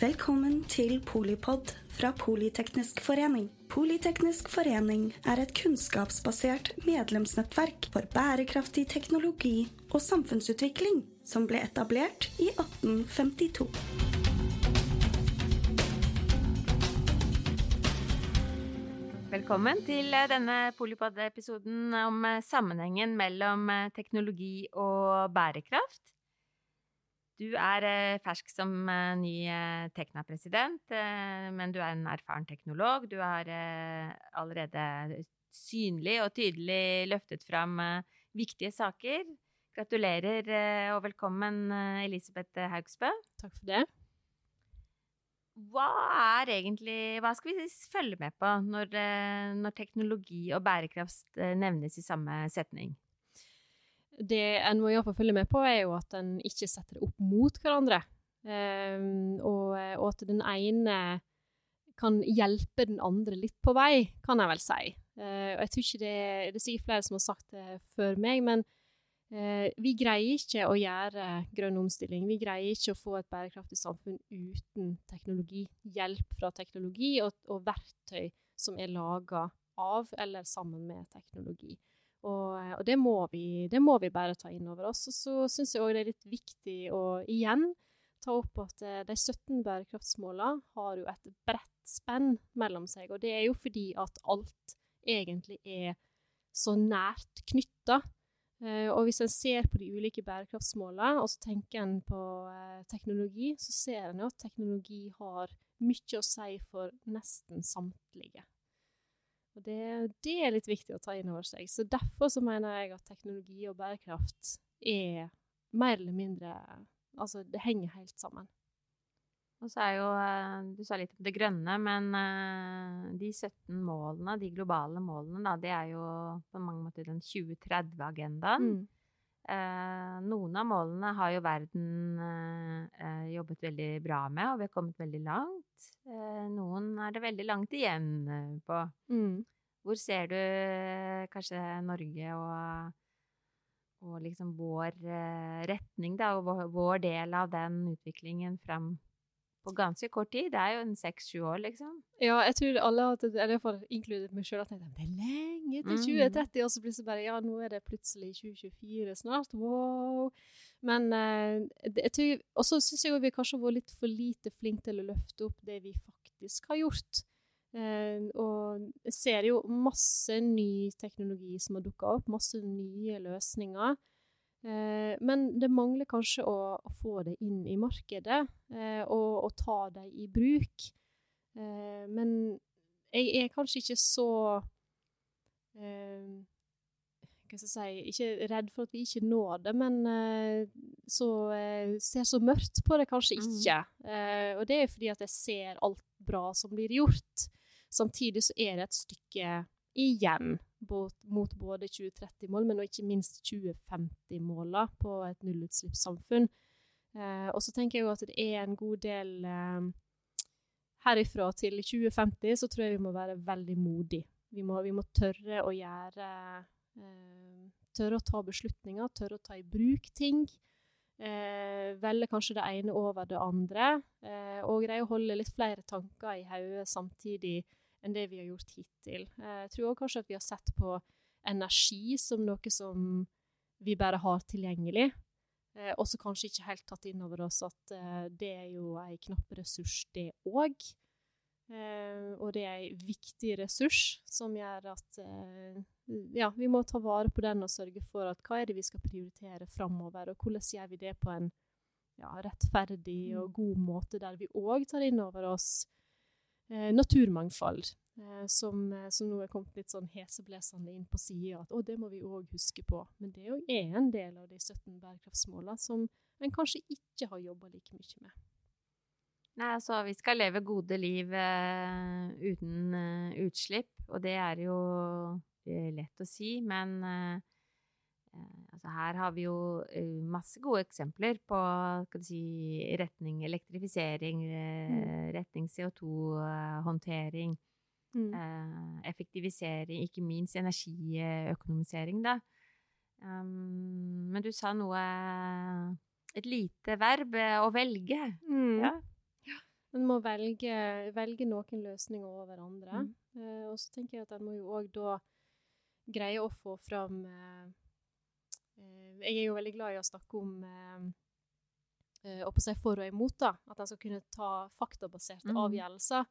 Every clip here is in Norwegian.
Velkommen til Polipod fra Politeknisk forening. Politeknisk forening er et kunnskapsbasert medlemsnettverk for bærekraftig teknologi og samfunnsutvikling som ble etablert i 1852. Velkommen til denne Polipod-episoden om sammenhengen mellom teknologi og bærekraft. Du er fersk som ny Tekna-president, men du er en erfaren teknolog. Du har allerede synlig og tydelig løftet fram viktige saker. Gratulerer og velkommen, Elisabeth Haugsbø. Takk for det hva er egentlig Hva skal vi følge med på når, eh, når teknologi og bærekraft eh, nevnes i samme setning? Det en må iallfall følge med på, er jo at en ikke setter det opp mot hverandre. Um, og, og, at den ene kan hjelpe den andre litt på vei, kan jeg vel si. Uh, og jeg tror ikke det, det er sikkert flere som har sagt det før meg, men uh, vi greier ikke å gjøre grønn omstilling. Vi greier ikke å få et bærekraftig samfunn uten teknologi. Hjelp fra teknologi og, og verktøy som er laga av eller sammen med teknologi. Og, og det, må vi, det, må vi, bare ta inn over oss. Og så syns jeg òg det er litt viktig å igjen ta opp at eh, de 17 bærekraftsmålene har jo et bredt spenn mellom seg. Og det er jo fordi at alt egentlig er så nært knytta Uh, og hvis en ser på de ulike bærekraftsmålene, og så tenker en på teknologi, så ser en jo at teknologi har mye å si for nesten samtlige. Og det, det, er litt viktig å ta inn over seg. Så derfor så mener jeg at teknologi og bærekraft er mer eller mindre Altså, det henger helt sammen. Og så er jo eh, Du sa litt om det grønne, men eh, de 17 målene, de globale målene, da, det er jo på mange måter den 2030-agendaen. Mm. Eh, noen av målene har jo verden eh, jobbet veldig bra med, og vi har kommet veldig langt. Eh, noen er det veldig langt igjen eh, på. Mm. Hvor ser du kanskje Norge og, og liksom vår retning, da, og vår, vår del av den utviklingen fram på ganske kort tid. Det er jo en seks-sju år, liksom. Ja, jeg tror alle har eller iallfall inkludert meg sjøl, at jeg det er lenge til 2030, mm. og så det bare ja, nå er det plutselig 2024 snart. Wow. Men eh, jeg tror Og så syns jeg vi kanskje har vært litt for lite flinke til å løfte opp det vi faktisk har gjort. Eh, og jeg ser jo masse ny teknologi som har dukka opp, masse nye løsninger. Eh, men det mangler kanskje å, å, få det inn i markedet, eh, og, og, ta det i bruk. Eh, men jeg er kanskje ikke så Hva skal jeg si Ikke redd for at vi ikke når det, men så ser så mørkt på det kanskje mm. ikke. Mm. og det er fordi at jeg ser alt bra som blir gjort. Samtidig så er det et stykke igjen mot både 2030-mål, men ikke minst 2050-måla på et nullutslippssamfunn. Eh, og så tenker jeg jo at det er en god del eh, Herifra til 2050 så tror jeg vi må være veldig modige. Vi må, vi må tørre å gjøre eh, Tørre å ta beslutninger, tørre å ta i bruk ting. Eh, velge kanskje det ene over det andre, eh, og greie å holde litt flere tanker i hodet samtidig enn det vi har gjort hittil. Eh, jeg tror også kanskje at vi har sett på energi som noe som vi bare har tilgjengelig. Eh, også kanskje ikke helt tatt inn over oss at eh, det er jo en knapp ressurs, det òg. Eh, og det er en viktig ressurs som gjør at eh, ja, vi må ta vare på den og sørge for at hva er det vi skal prioritere framover, og hvordan gjør vi det på en ja, rettferdig og mm. god måte, der vi òg tar inn over oss naturmangfold, eh, som, eh, som, nå er kommet litt sånn heseblesende inn på sida. At å, det må vi òg huske på. Men det er en del av de 17 bærekraftsmålene som en kanskje ikke har jobba like mye med. Nei, altså, vi skal leve gode liv uh, uten uh, utslipp, og det er jo lett å si, men uh, Eh, altså her har vi jo eh, masse gode eksempler på si, retning elektrifisering, eh, mm. retning CO2-håndtering, mm. effektivisering, ikke minst energiøkonomisering, da. Um, men du sa noe Et lite verb å velge. Mm. Ja. En må velge, velge, noen løsninger over andre. Mm. Eh, og så tenker jeg at en må jo òg da greie å få fram eh, eh, Jeg er jo veldig glad i å snakke om eh, eh å si for og imot. da, At en skal kunne ta faktabaserte mm. avgjørelser.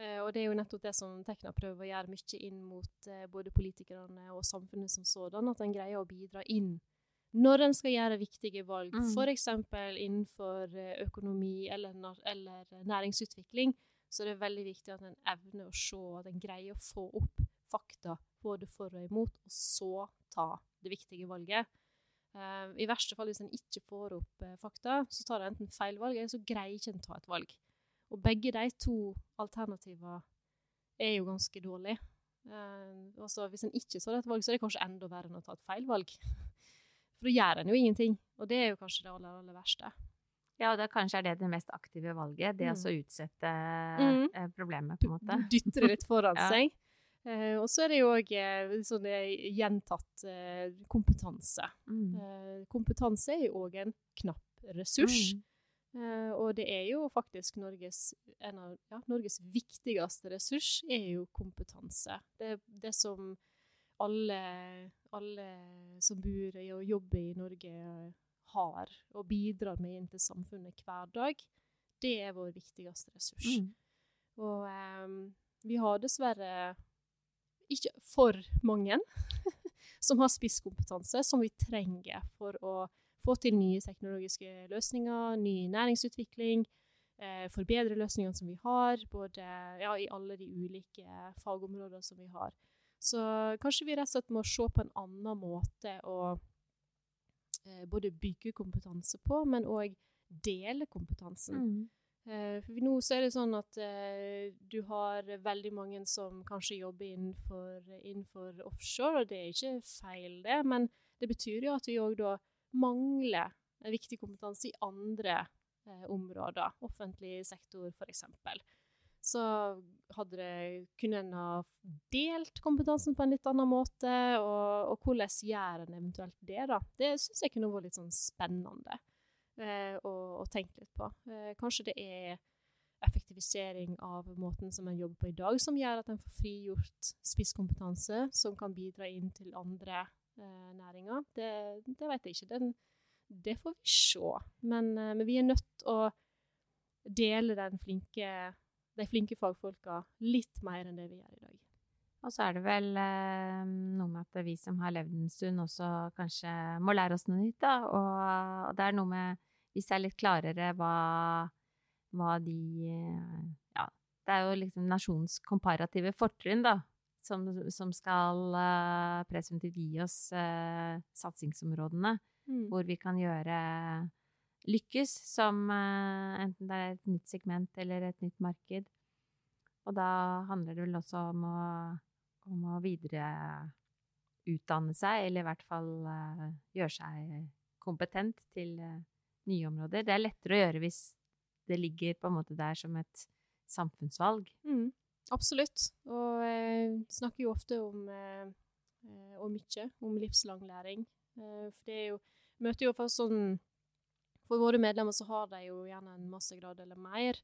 Eh, og det er jo nettopp det som Tekna prøver å gjøre mye inn mot både politikerne og samfunnet som sådan. At en greier å bidra inn når en skal gjøre viktige valg, mm. f.eks. innenfor eh, økonomi eller, eller, næringsutvikling, så det er veldig viktig at en evner å se, at en greier å få opp fakta både for og imot, og så ta det viktige valget. Uh, I verste fall, hvis en ikke får opp uh, fakta, så tar en enten feil valg, eller så greier ikke en ta et valg. Og begge de to alternativene er jo ganske dårlige. Altså, hvis en ikke tar et valg, så er det kanskje enda verre enn å ta et feil valg. For da gjør en jo ingenting. Og det er jo kanskje det aller, aller verste. Ja, og da kanskje er det det mest aktive valget. Det mm. å utsette mm. Eh, problemet, på en måte. Dytte det litt foran ja. seg. Eh, og så er det jo òg eh, sånn gjentatt eh, kompetanse. Mm. Eh, kompetanse er jo òg en knapp ressurs. Mm. Eh, og det er jo faktisk Norges, en av ja, Norges viktigste ressurs er jo kompetanse. Det, det som alle, alle som bor og jobber i Norge, har og bidrar med inn til samfunnet hver dag, det er vår viktigste ressurs. Mm. Og vi har dessverre ikke for mange som har spisskompetanse som vi trenger for å få til nye teknologiske løsninger, ny næringsutvikling, eh, forbedre løsningene som vi har, både ja, i alle de ulike fagområdene som vi har. Så kanskje vi rett og slett må se på en annen måte å eh, både bygge kompetanse på, men òg dele kompetansen. Mm. Eh, for nå så er det sånn at eh, du har veldig mange som kanskje jobber innenfor, innenfor, offshore, og det er ikke feil, det, men det betyr jo at vi òg da mangler viktig kompetanse i andre eh, områder, offentlig sektor f.eks så hadde det, kunne en ha delt kompetansen på en litt annen måte. Og, og hvordan gjør en eventuelt det, da? Det syns jeg kunne vært litt sånn spennende eh, å, å, tenke litt på. Eh, kanskje det er effektivisering av måten som en jobber på i dag, som gjør at en får frigjort spisskompetanse som kan bidra inn til andre eh, næringer. Det, det, vet jeg ikke. Den, det får vi se. Men, men vi er nødt til å dele flinke de flinke fagfolka litt mer enn det vi gjør i dag. Og så er det vel eh, noe med at vi som har levd en stund, også kanskje må lære oss noe nytt, da. Og, og det er noe med Hvis det er litt klarere hva, hva de Ja, det er jo liksom nasjonens komparative fortrinn, da. Som, som skal uh, presumptivt gi oss uh, satsingsområdene. Mm. Hvor vi kan gjøre lykkes som uh, enten det er et nytt segment eller et nytt marked. Og da handler det vel også om å, om å videreutdanne seg, eller i hvert fall uh, gjøre seg kompetent til uh, nye områder. Det er lettere å gjøre hvis det ligger på en måte der som et samfunnsvalg. Mm, absolutt. Og jeg snakker jo ofte om, og mye om livslang læring. for det er jo Møter jo for sånn for våre medlemmer så har de jo gjerne en mastergrad eller mer.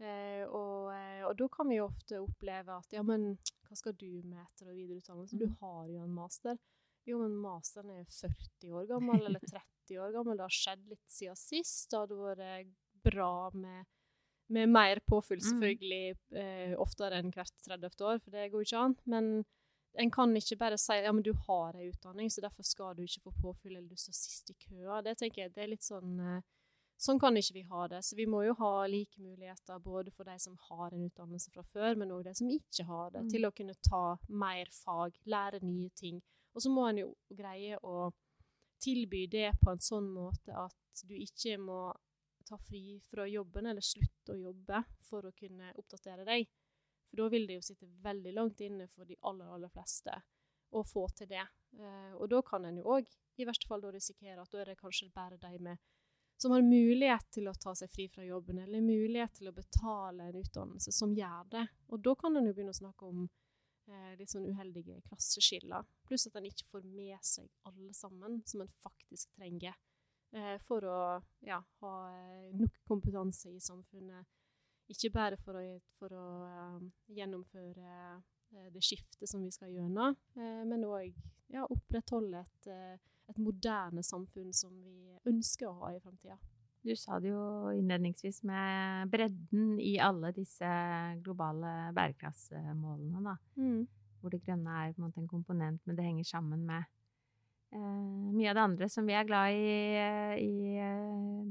Eh, og, eh, og, da kan vi jo ofte oppleve at ja, men hva skal du med etter- og videreutdannelse? Du mm. har jo en master. Jo, men masteren er 40 år gammel, eller 30 år gammel. Det har skjedd litt siden sist. Det hadde vært bra med, med mer påfyll, mm. selvfølgelig, eh, oftere enn hvert 30. år, for det går jo ikke an. Men en kan ikke bare si ja, men du har en utdanning, så derfor skal du ikke få påfyll, eller du står sist i køa. Det tenker jeg, det er litt sånn eh, Sånn kan ikke vi ha det. Så vi må jo ha like muligheter både for de som har en utdannelse fra før, men òg de som ikke har det, mm. til å kunne ta mer fag, lære nye ting. Og så må en jo greie å tilby det på en sånn måte at du ikke må ta fri fra jobben eller slutte å jobbe for å kunne oppdatere deg. For da vil det jo sitte veldig langt inne for de aller, aller fleste å få til det. Eh, og da kan en jo òg i verste fall risikere at da er det kanskje bare de med som har mulighet til å ta seg fri fra jobben, eller mulighet til å betale en utdannelse, som gjør det. Og da kan en jo begynne å snakke om eh, litt sånn uheldige klasseskiller. Pluss at en ikke får med seg alle sammen som en faktisk trenger eh, for å ja, ha eh, nok kompetanse i samfunnet Ikke bare for å, for å eh, gjennomføre uh, det skiftet som vi skal gjennom, uh, men òg ja, opprettholde et, et, moderne samfunn som vi ønsker å ha i fremtida. Du sa det jo innledningsvis med bredden i alle disse globale bærekraftsmålene, da. Mm. Hvor det grønne er på en en komponent, men det henger sammen med mye av det andre som vi er glad i i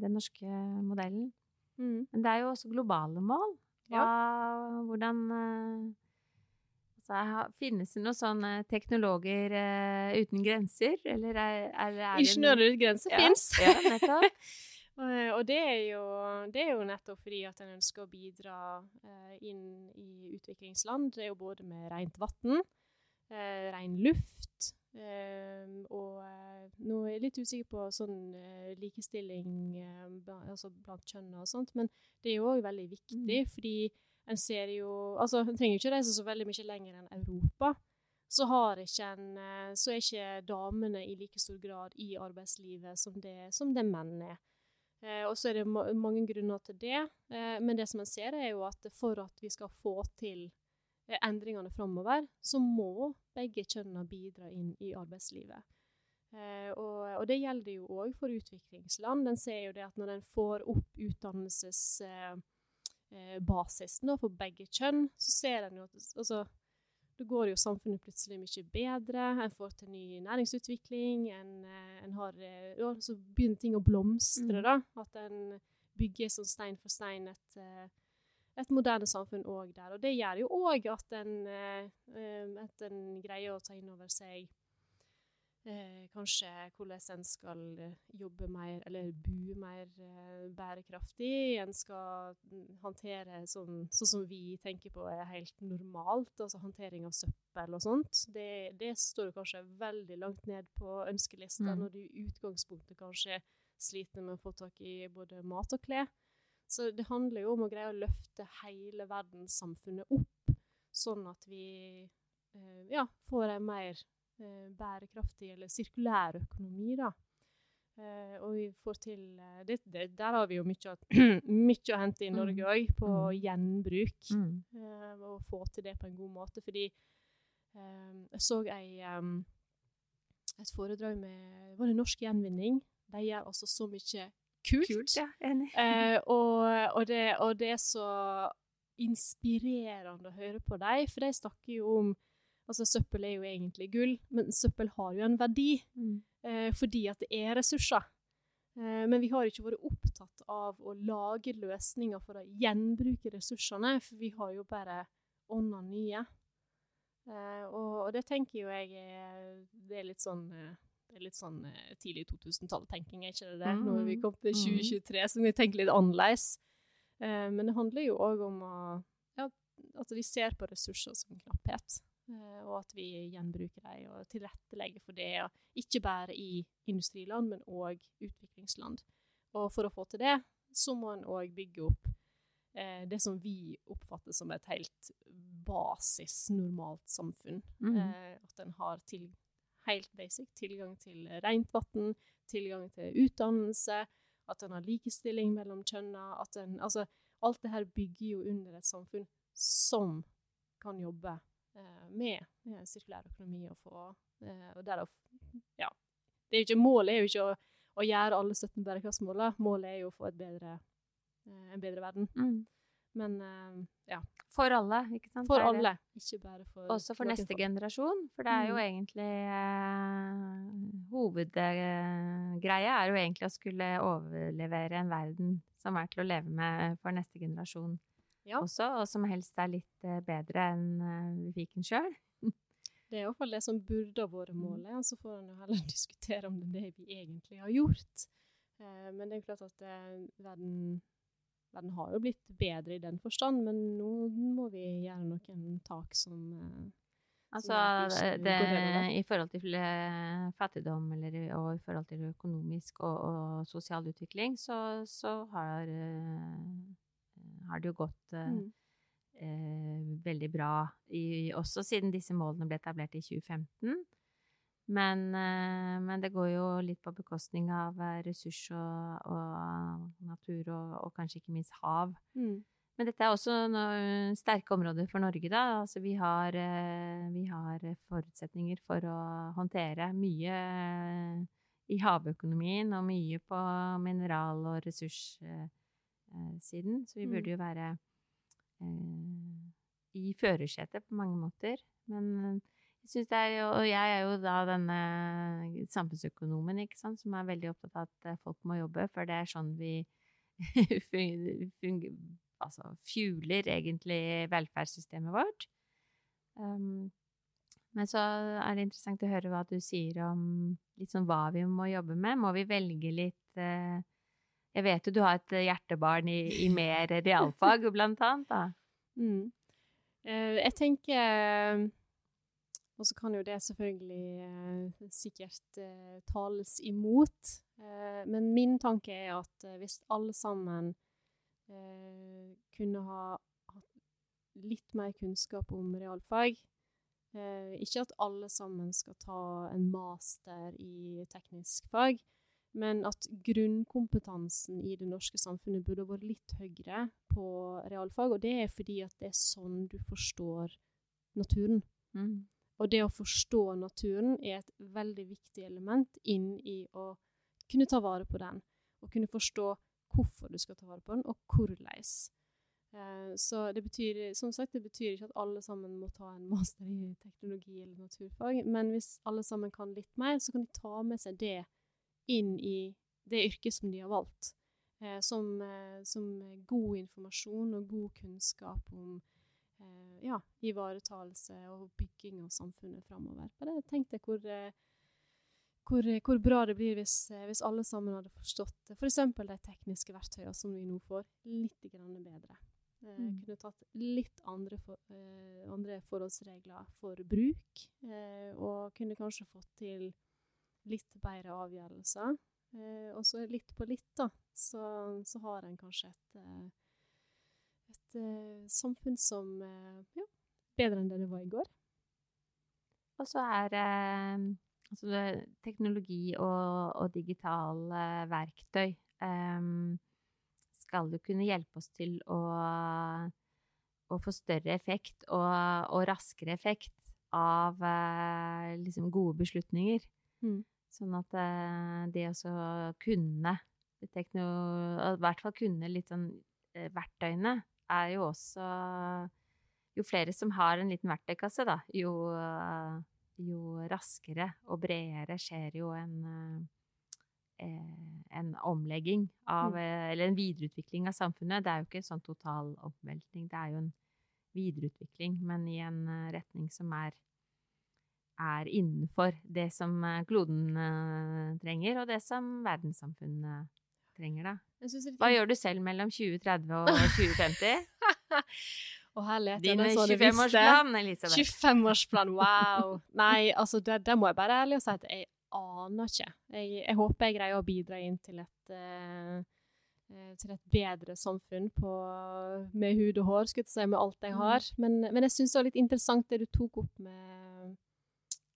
den norske modellen. Mm. Men det er jo også globale mål. Hva, ja. Hvordan altså, Finnes det noen sånne teknologer uh, uten grenser, eller er, er, er Ingeniører uten grenser ja, fins! Ja, nettopp. og det er, jo, det er, jo, nettopp fordi at en ønsker å bidra uh, inn i utviklingsland. Det er jo både med rent vann, uh, ren luft, og nå er jeg litt usikker på sånn likestilling altså blant kjønn og sånt, men det er jo òg veldig viktig, mm. fordi en ser jo Altså, en trenger jo ikke reise så veldig mye lenger enn Europa. Så, en, så er ikke damene i like stor grad i arbeidslivet som det, som det menn er. og så er det ma mange grunner til det, men det som en ser, er jo at for at vi skal få til endringene framover, så må begge kjønnene bidra inn i arbeidslivet. Eh, og, og, det gjelder jo òg for utviklingsland. En ser jo det at når en får opp utdannelsesbasisen eh, da, for begge kjønn, så ser en jo at altså, da går jo samfunnet plutselig mye bedre. En får til ny næringsutvikling. En, eh, en har, eh, ja, så begynner ting å blomstre. Mm. da, At en bygger sånn stein for stein et et moderne samfunn òg der. Og det gjør jo òg at, at en greier å ta inn over seg eh, kanskje hvordan en skal eh, jobbe mer, eller bo mer eh, bærekraftig. En skal håndtere sånn, sånn, som vi tenker på er helt normalt, altså håndtering av søppel og sånt. Det, det står kanskje veldig langt ned på ønskelista mm. når du i utgangspunktet kanskje sliter med å få tak i både mat og klær. Så det handler jo om å greie å løfte hele verdenssamfunnet opp, sånn at vi eh, ja, får en mer bærekraftig eller sirkulær økonomi, da. Eh, og vi får til eh, det, det, Der har vi jo mye, mye å hente i Norge òg, mm. på mm. gjenbruk. Mm. Eh, og få til det på en god måte. Fordi eh, jeg så ei, et foredrag med Var det Norsk Gjenvinning? De gjør altså så mye kult. kult ja, enig. Eh, og, og, det, og, det, er så inspirerende å høre på dem, for de snakker jo om Altså, søppel er jo egentlig gull, men søppel har jo en verdi mm. eh, fordi at det er ressurser. Eh, men vi har ikke vært opptatt av å lage løsninger for å gjenbruke ressursene, for vi har jo bare ånda nye. Eh, og, og, det tenker jo jeg er, det er litt sånn eh, det er litt sånn eh, tidlig 2000-tall-tenking, er ikke det det? Mm. Når vi kommet til 2023, så må vi tenke litt annerledes. Eh, men det handler jo òg om å, ja, at vi ser på ressurser som knapphet. Eh, og at vi gjenbruker dem og tilrettelegger for det, ikke bare i industriland, men òg utviklingsland. Og for å få til det, så må en òg bygge opp eh, det som vi oppfatter som et helt basis normalt samfunn. Mm. Eh, at en har til helt basic. Tilgang til rent vann, tilgang til utdannelse, at en har likestilling mellom kjønna. Altså, alt det her bygger jo under et samfunn som kan jobbe med, sirkulær økonomi og få eh, og derav, ja. Det er ikke, målet er jo ikke å, å gjøre alle 17 bærekraftsmålene. Målet er jo å få bedre, eh, en bedre verden. Mm. Men uh, ja. For alle, ikke sant? For alle, ikke bare for Også for neste folk. generasjon, for det er jo mm. egentlig eh, Hovedgreia er jo egentlig å skulle overlevere en verden som er til å leve med for neste generasjon ja. også, og som helst er litt uh, bedre enn vi fikk den sjøl. Det er iallfall det som burde ha vært mm. målet, og så får en jo heller diskutere om det er det vi egentlig har gjort. men det er klart at verden verden har jo blitt bedre i den forstand, men nå må vi gjøre noen tak som eh, Altså, det, i forhold til eh, fattigdom eller, og i forhold til økonomisk og, og sosial utvikling, så, så har, har, det jo gått uh, mm. uh, veldig bra, i, også siden disse målene ble etablert i 2015. Men, eh, men, det går jo litt på bekostning av eh, ressurs og, og natur, og, og, kanskje ikke minst hav. Mm. Men dette er også noe, sterke områder for Norge, da. Altså vi har, eh, vi har forutsetninger for å håndtere mye eh, i havøkonomien og mye på mineral- og ressurssiden. Så vi burde mm. jo være eh, i førersetet på mange måter. Men jeg syns det er jo Og jeg er jo da denne samfunnsøkonomen, ikke sant, som er veldig opptatt av at folk må jobbe, for det er sånn vi altså fueler egentlig velferdssystemet vårt. Um, men så er det interessant å høre hva du sier om sånn hva vi må jobbe med. Må vi velge litt uh, Jeg vet jo du har et hjertebarn i, i mer realfag, blant annet. da. Mm. Uh, jeg tenker Og så kan jo det selvfølgelig sikkert tales imot. men min tanke er at hvis alle sammen eh, kunne ha hatt litt mer kunnskap om realfag. Eh, ikke at alle sammen skal ta en master i teknisk fag, men at grunnkompetansen i det norske samfunnet burde vært litt høyere på realfag. Og det er fordi at det er sånn du forstår naturen. Mm. Og det å forstå naturen er et veldig viktig element inn i å kunne ta vare på den. Og kunne forstå hvorfor du skal ta vare på den, og hvordan. Eh, så det betyr, som sagt, det betyr ikke at alle sammen må ta en master i teknologi eller naturfag, men hvis alle sammen kan litt mer, så kan de ta med seg det inn i det yrket som de har valgt. Eh, som, eh, som, god informasjon og god kunnskap om eh, ja, ivaretakelse og bygging av samfunnet framover. Bare tenk deg hvor eh, hvor, hvor, bra det blir hvis, eh, hvis alle sammen hadde forstått f.eks. For de tekniske verktøyene som vi nå får, litt bedre. Eh, mm. Kunne tatt litt andre, for, eh, andre, forholdsregler for bruk, eh, og kunne kanskje fått til litt bedre avgjørelser. Eh, og så litt på litt, da, så, så har en kanskje et, et, et samfunn som ja, bedre enn det det var i går. Og så er Altså det, teknologi og, og digitale verktøy eh, skal jo kunne hjelpe oss til å, å få større effekt og, og raskere effekt av eh, liksom gode beslutninger. Mm. Sånn at uh, det å kunne tekno, I hvert fall kunne litt sånn uh, verktøyene, er jo også Jo flere som har en liten verktøykasse, da, jo jo raskere og bredere skjer jo en, eh, en omlegging av mm. Eh, eller en videreutvikling av samfunnet. Det er jo ikke en sånn total oppveltning, det er jo en videreutvikling, men i en eh, retning som er, er innenfor det som kloden trenger, og det som verdenssamfunnet trenger, da. Hva gjør du selv mellom 2030 og 2050? Og her leter Din 25-årsplan, Elisabeth. 25-årsplan, wow. Nei, altså, det, det, må jeg bare ærlig og si at jeg aner ikke. Jeg, jeg, håper jeg greier å bidra inn til et, uh, til et bedre samfunn på, med hud og hår, skulle jeg si, med alt jeg mm. har. Men, men, jeg syns det var litt interessant det du tok opp med,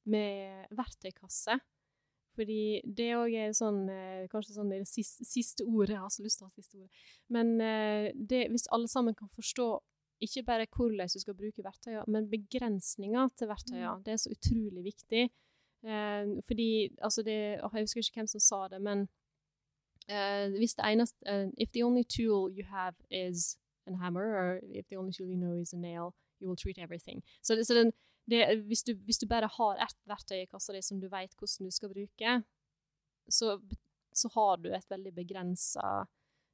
med verktøykasse. Fordi det òg er sånn eh, Kanskje sånn det siste, siste, ordet. Jeg har så lyst til å ha siste ordet. Men eh, det, hvis alle sammen kan forstå ikke bare hvordan du skal bruke verktøyene, men begrensninger til verktøyene. Mm. Det er så utrolig viktig. Eh, fordi altså det, Jeg husker ikke hvem som sa det, men eh, hvis det eneste If the only tool you have is a hammer, or if the only tool you know is a nail, you will treat everything. Så, det, så den, det, hvis, du, hvis, du, bare har ett verktøy i kassa di som du vet hvordan du skal bruke, så, så har du et veldig begrensa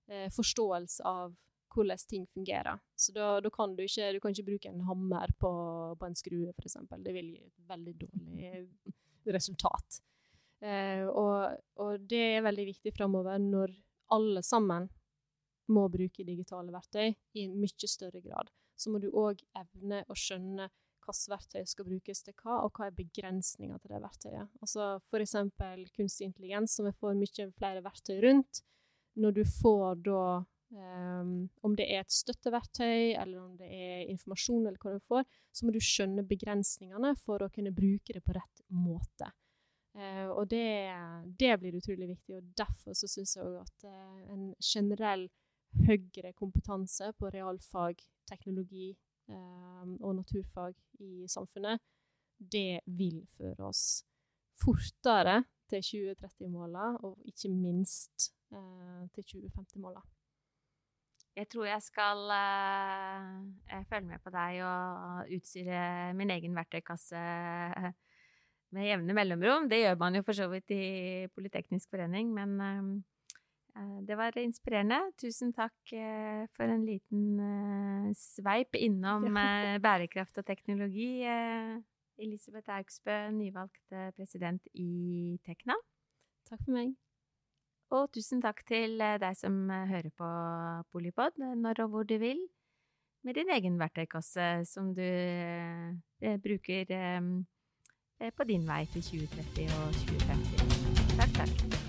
eh, forståelse av hvordan ting fungerer. Så da, da, kan du ikke du kan ikke bruke en hammer på, på en skrue, f.eks. Det vil gi et veldig dårlig resultat. Eh, og, og, det er veldig viktig framover når alle sammen må bruke digitale verktøy i mye større grad. Så må du òg evne å skjønne hvilke verktøy skal brukes til hva, og hva er begrensninga til det verktøyet. Altså f.eks. kunstig intelligens, som vi får mye flere verktøy rundt. Når du får da Um, om det er et støtteverktøy, eller om det er informasjon, eller hva du får, så må du skjønne begrensningene for å kunne bruke det på rett måte. Uh, og det, det, blir utrolig viktig, og derfor så syns jeg at uh, en generell høyere kompetanse på realfag, teknologi og naturfag i samfunnet, det vil føre oss fortere til 2030-måla, og ikke minst eh, til 2050-måla. Jeg tror jeg skal uh, følge med på deg og utstyre min egen verktøykasse med jevne mellomrom. Det gjør man jo for så vidt i Politeknisk forening, men uh, det var inspirerende. Tusen takk uh, for en liten sveip innom bærekraft og teknologi. Elisabeth Augsbø, nyvalgt president i Tekna. Takk for meg. Og tusen takk til eh, deg som eh, hører på Polipod når og hvor du vil, med din egen verktøykasse som du eh, bruker eh, på din vei til 2030 og 2050. Takk, takk.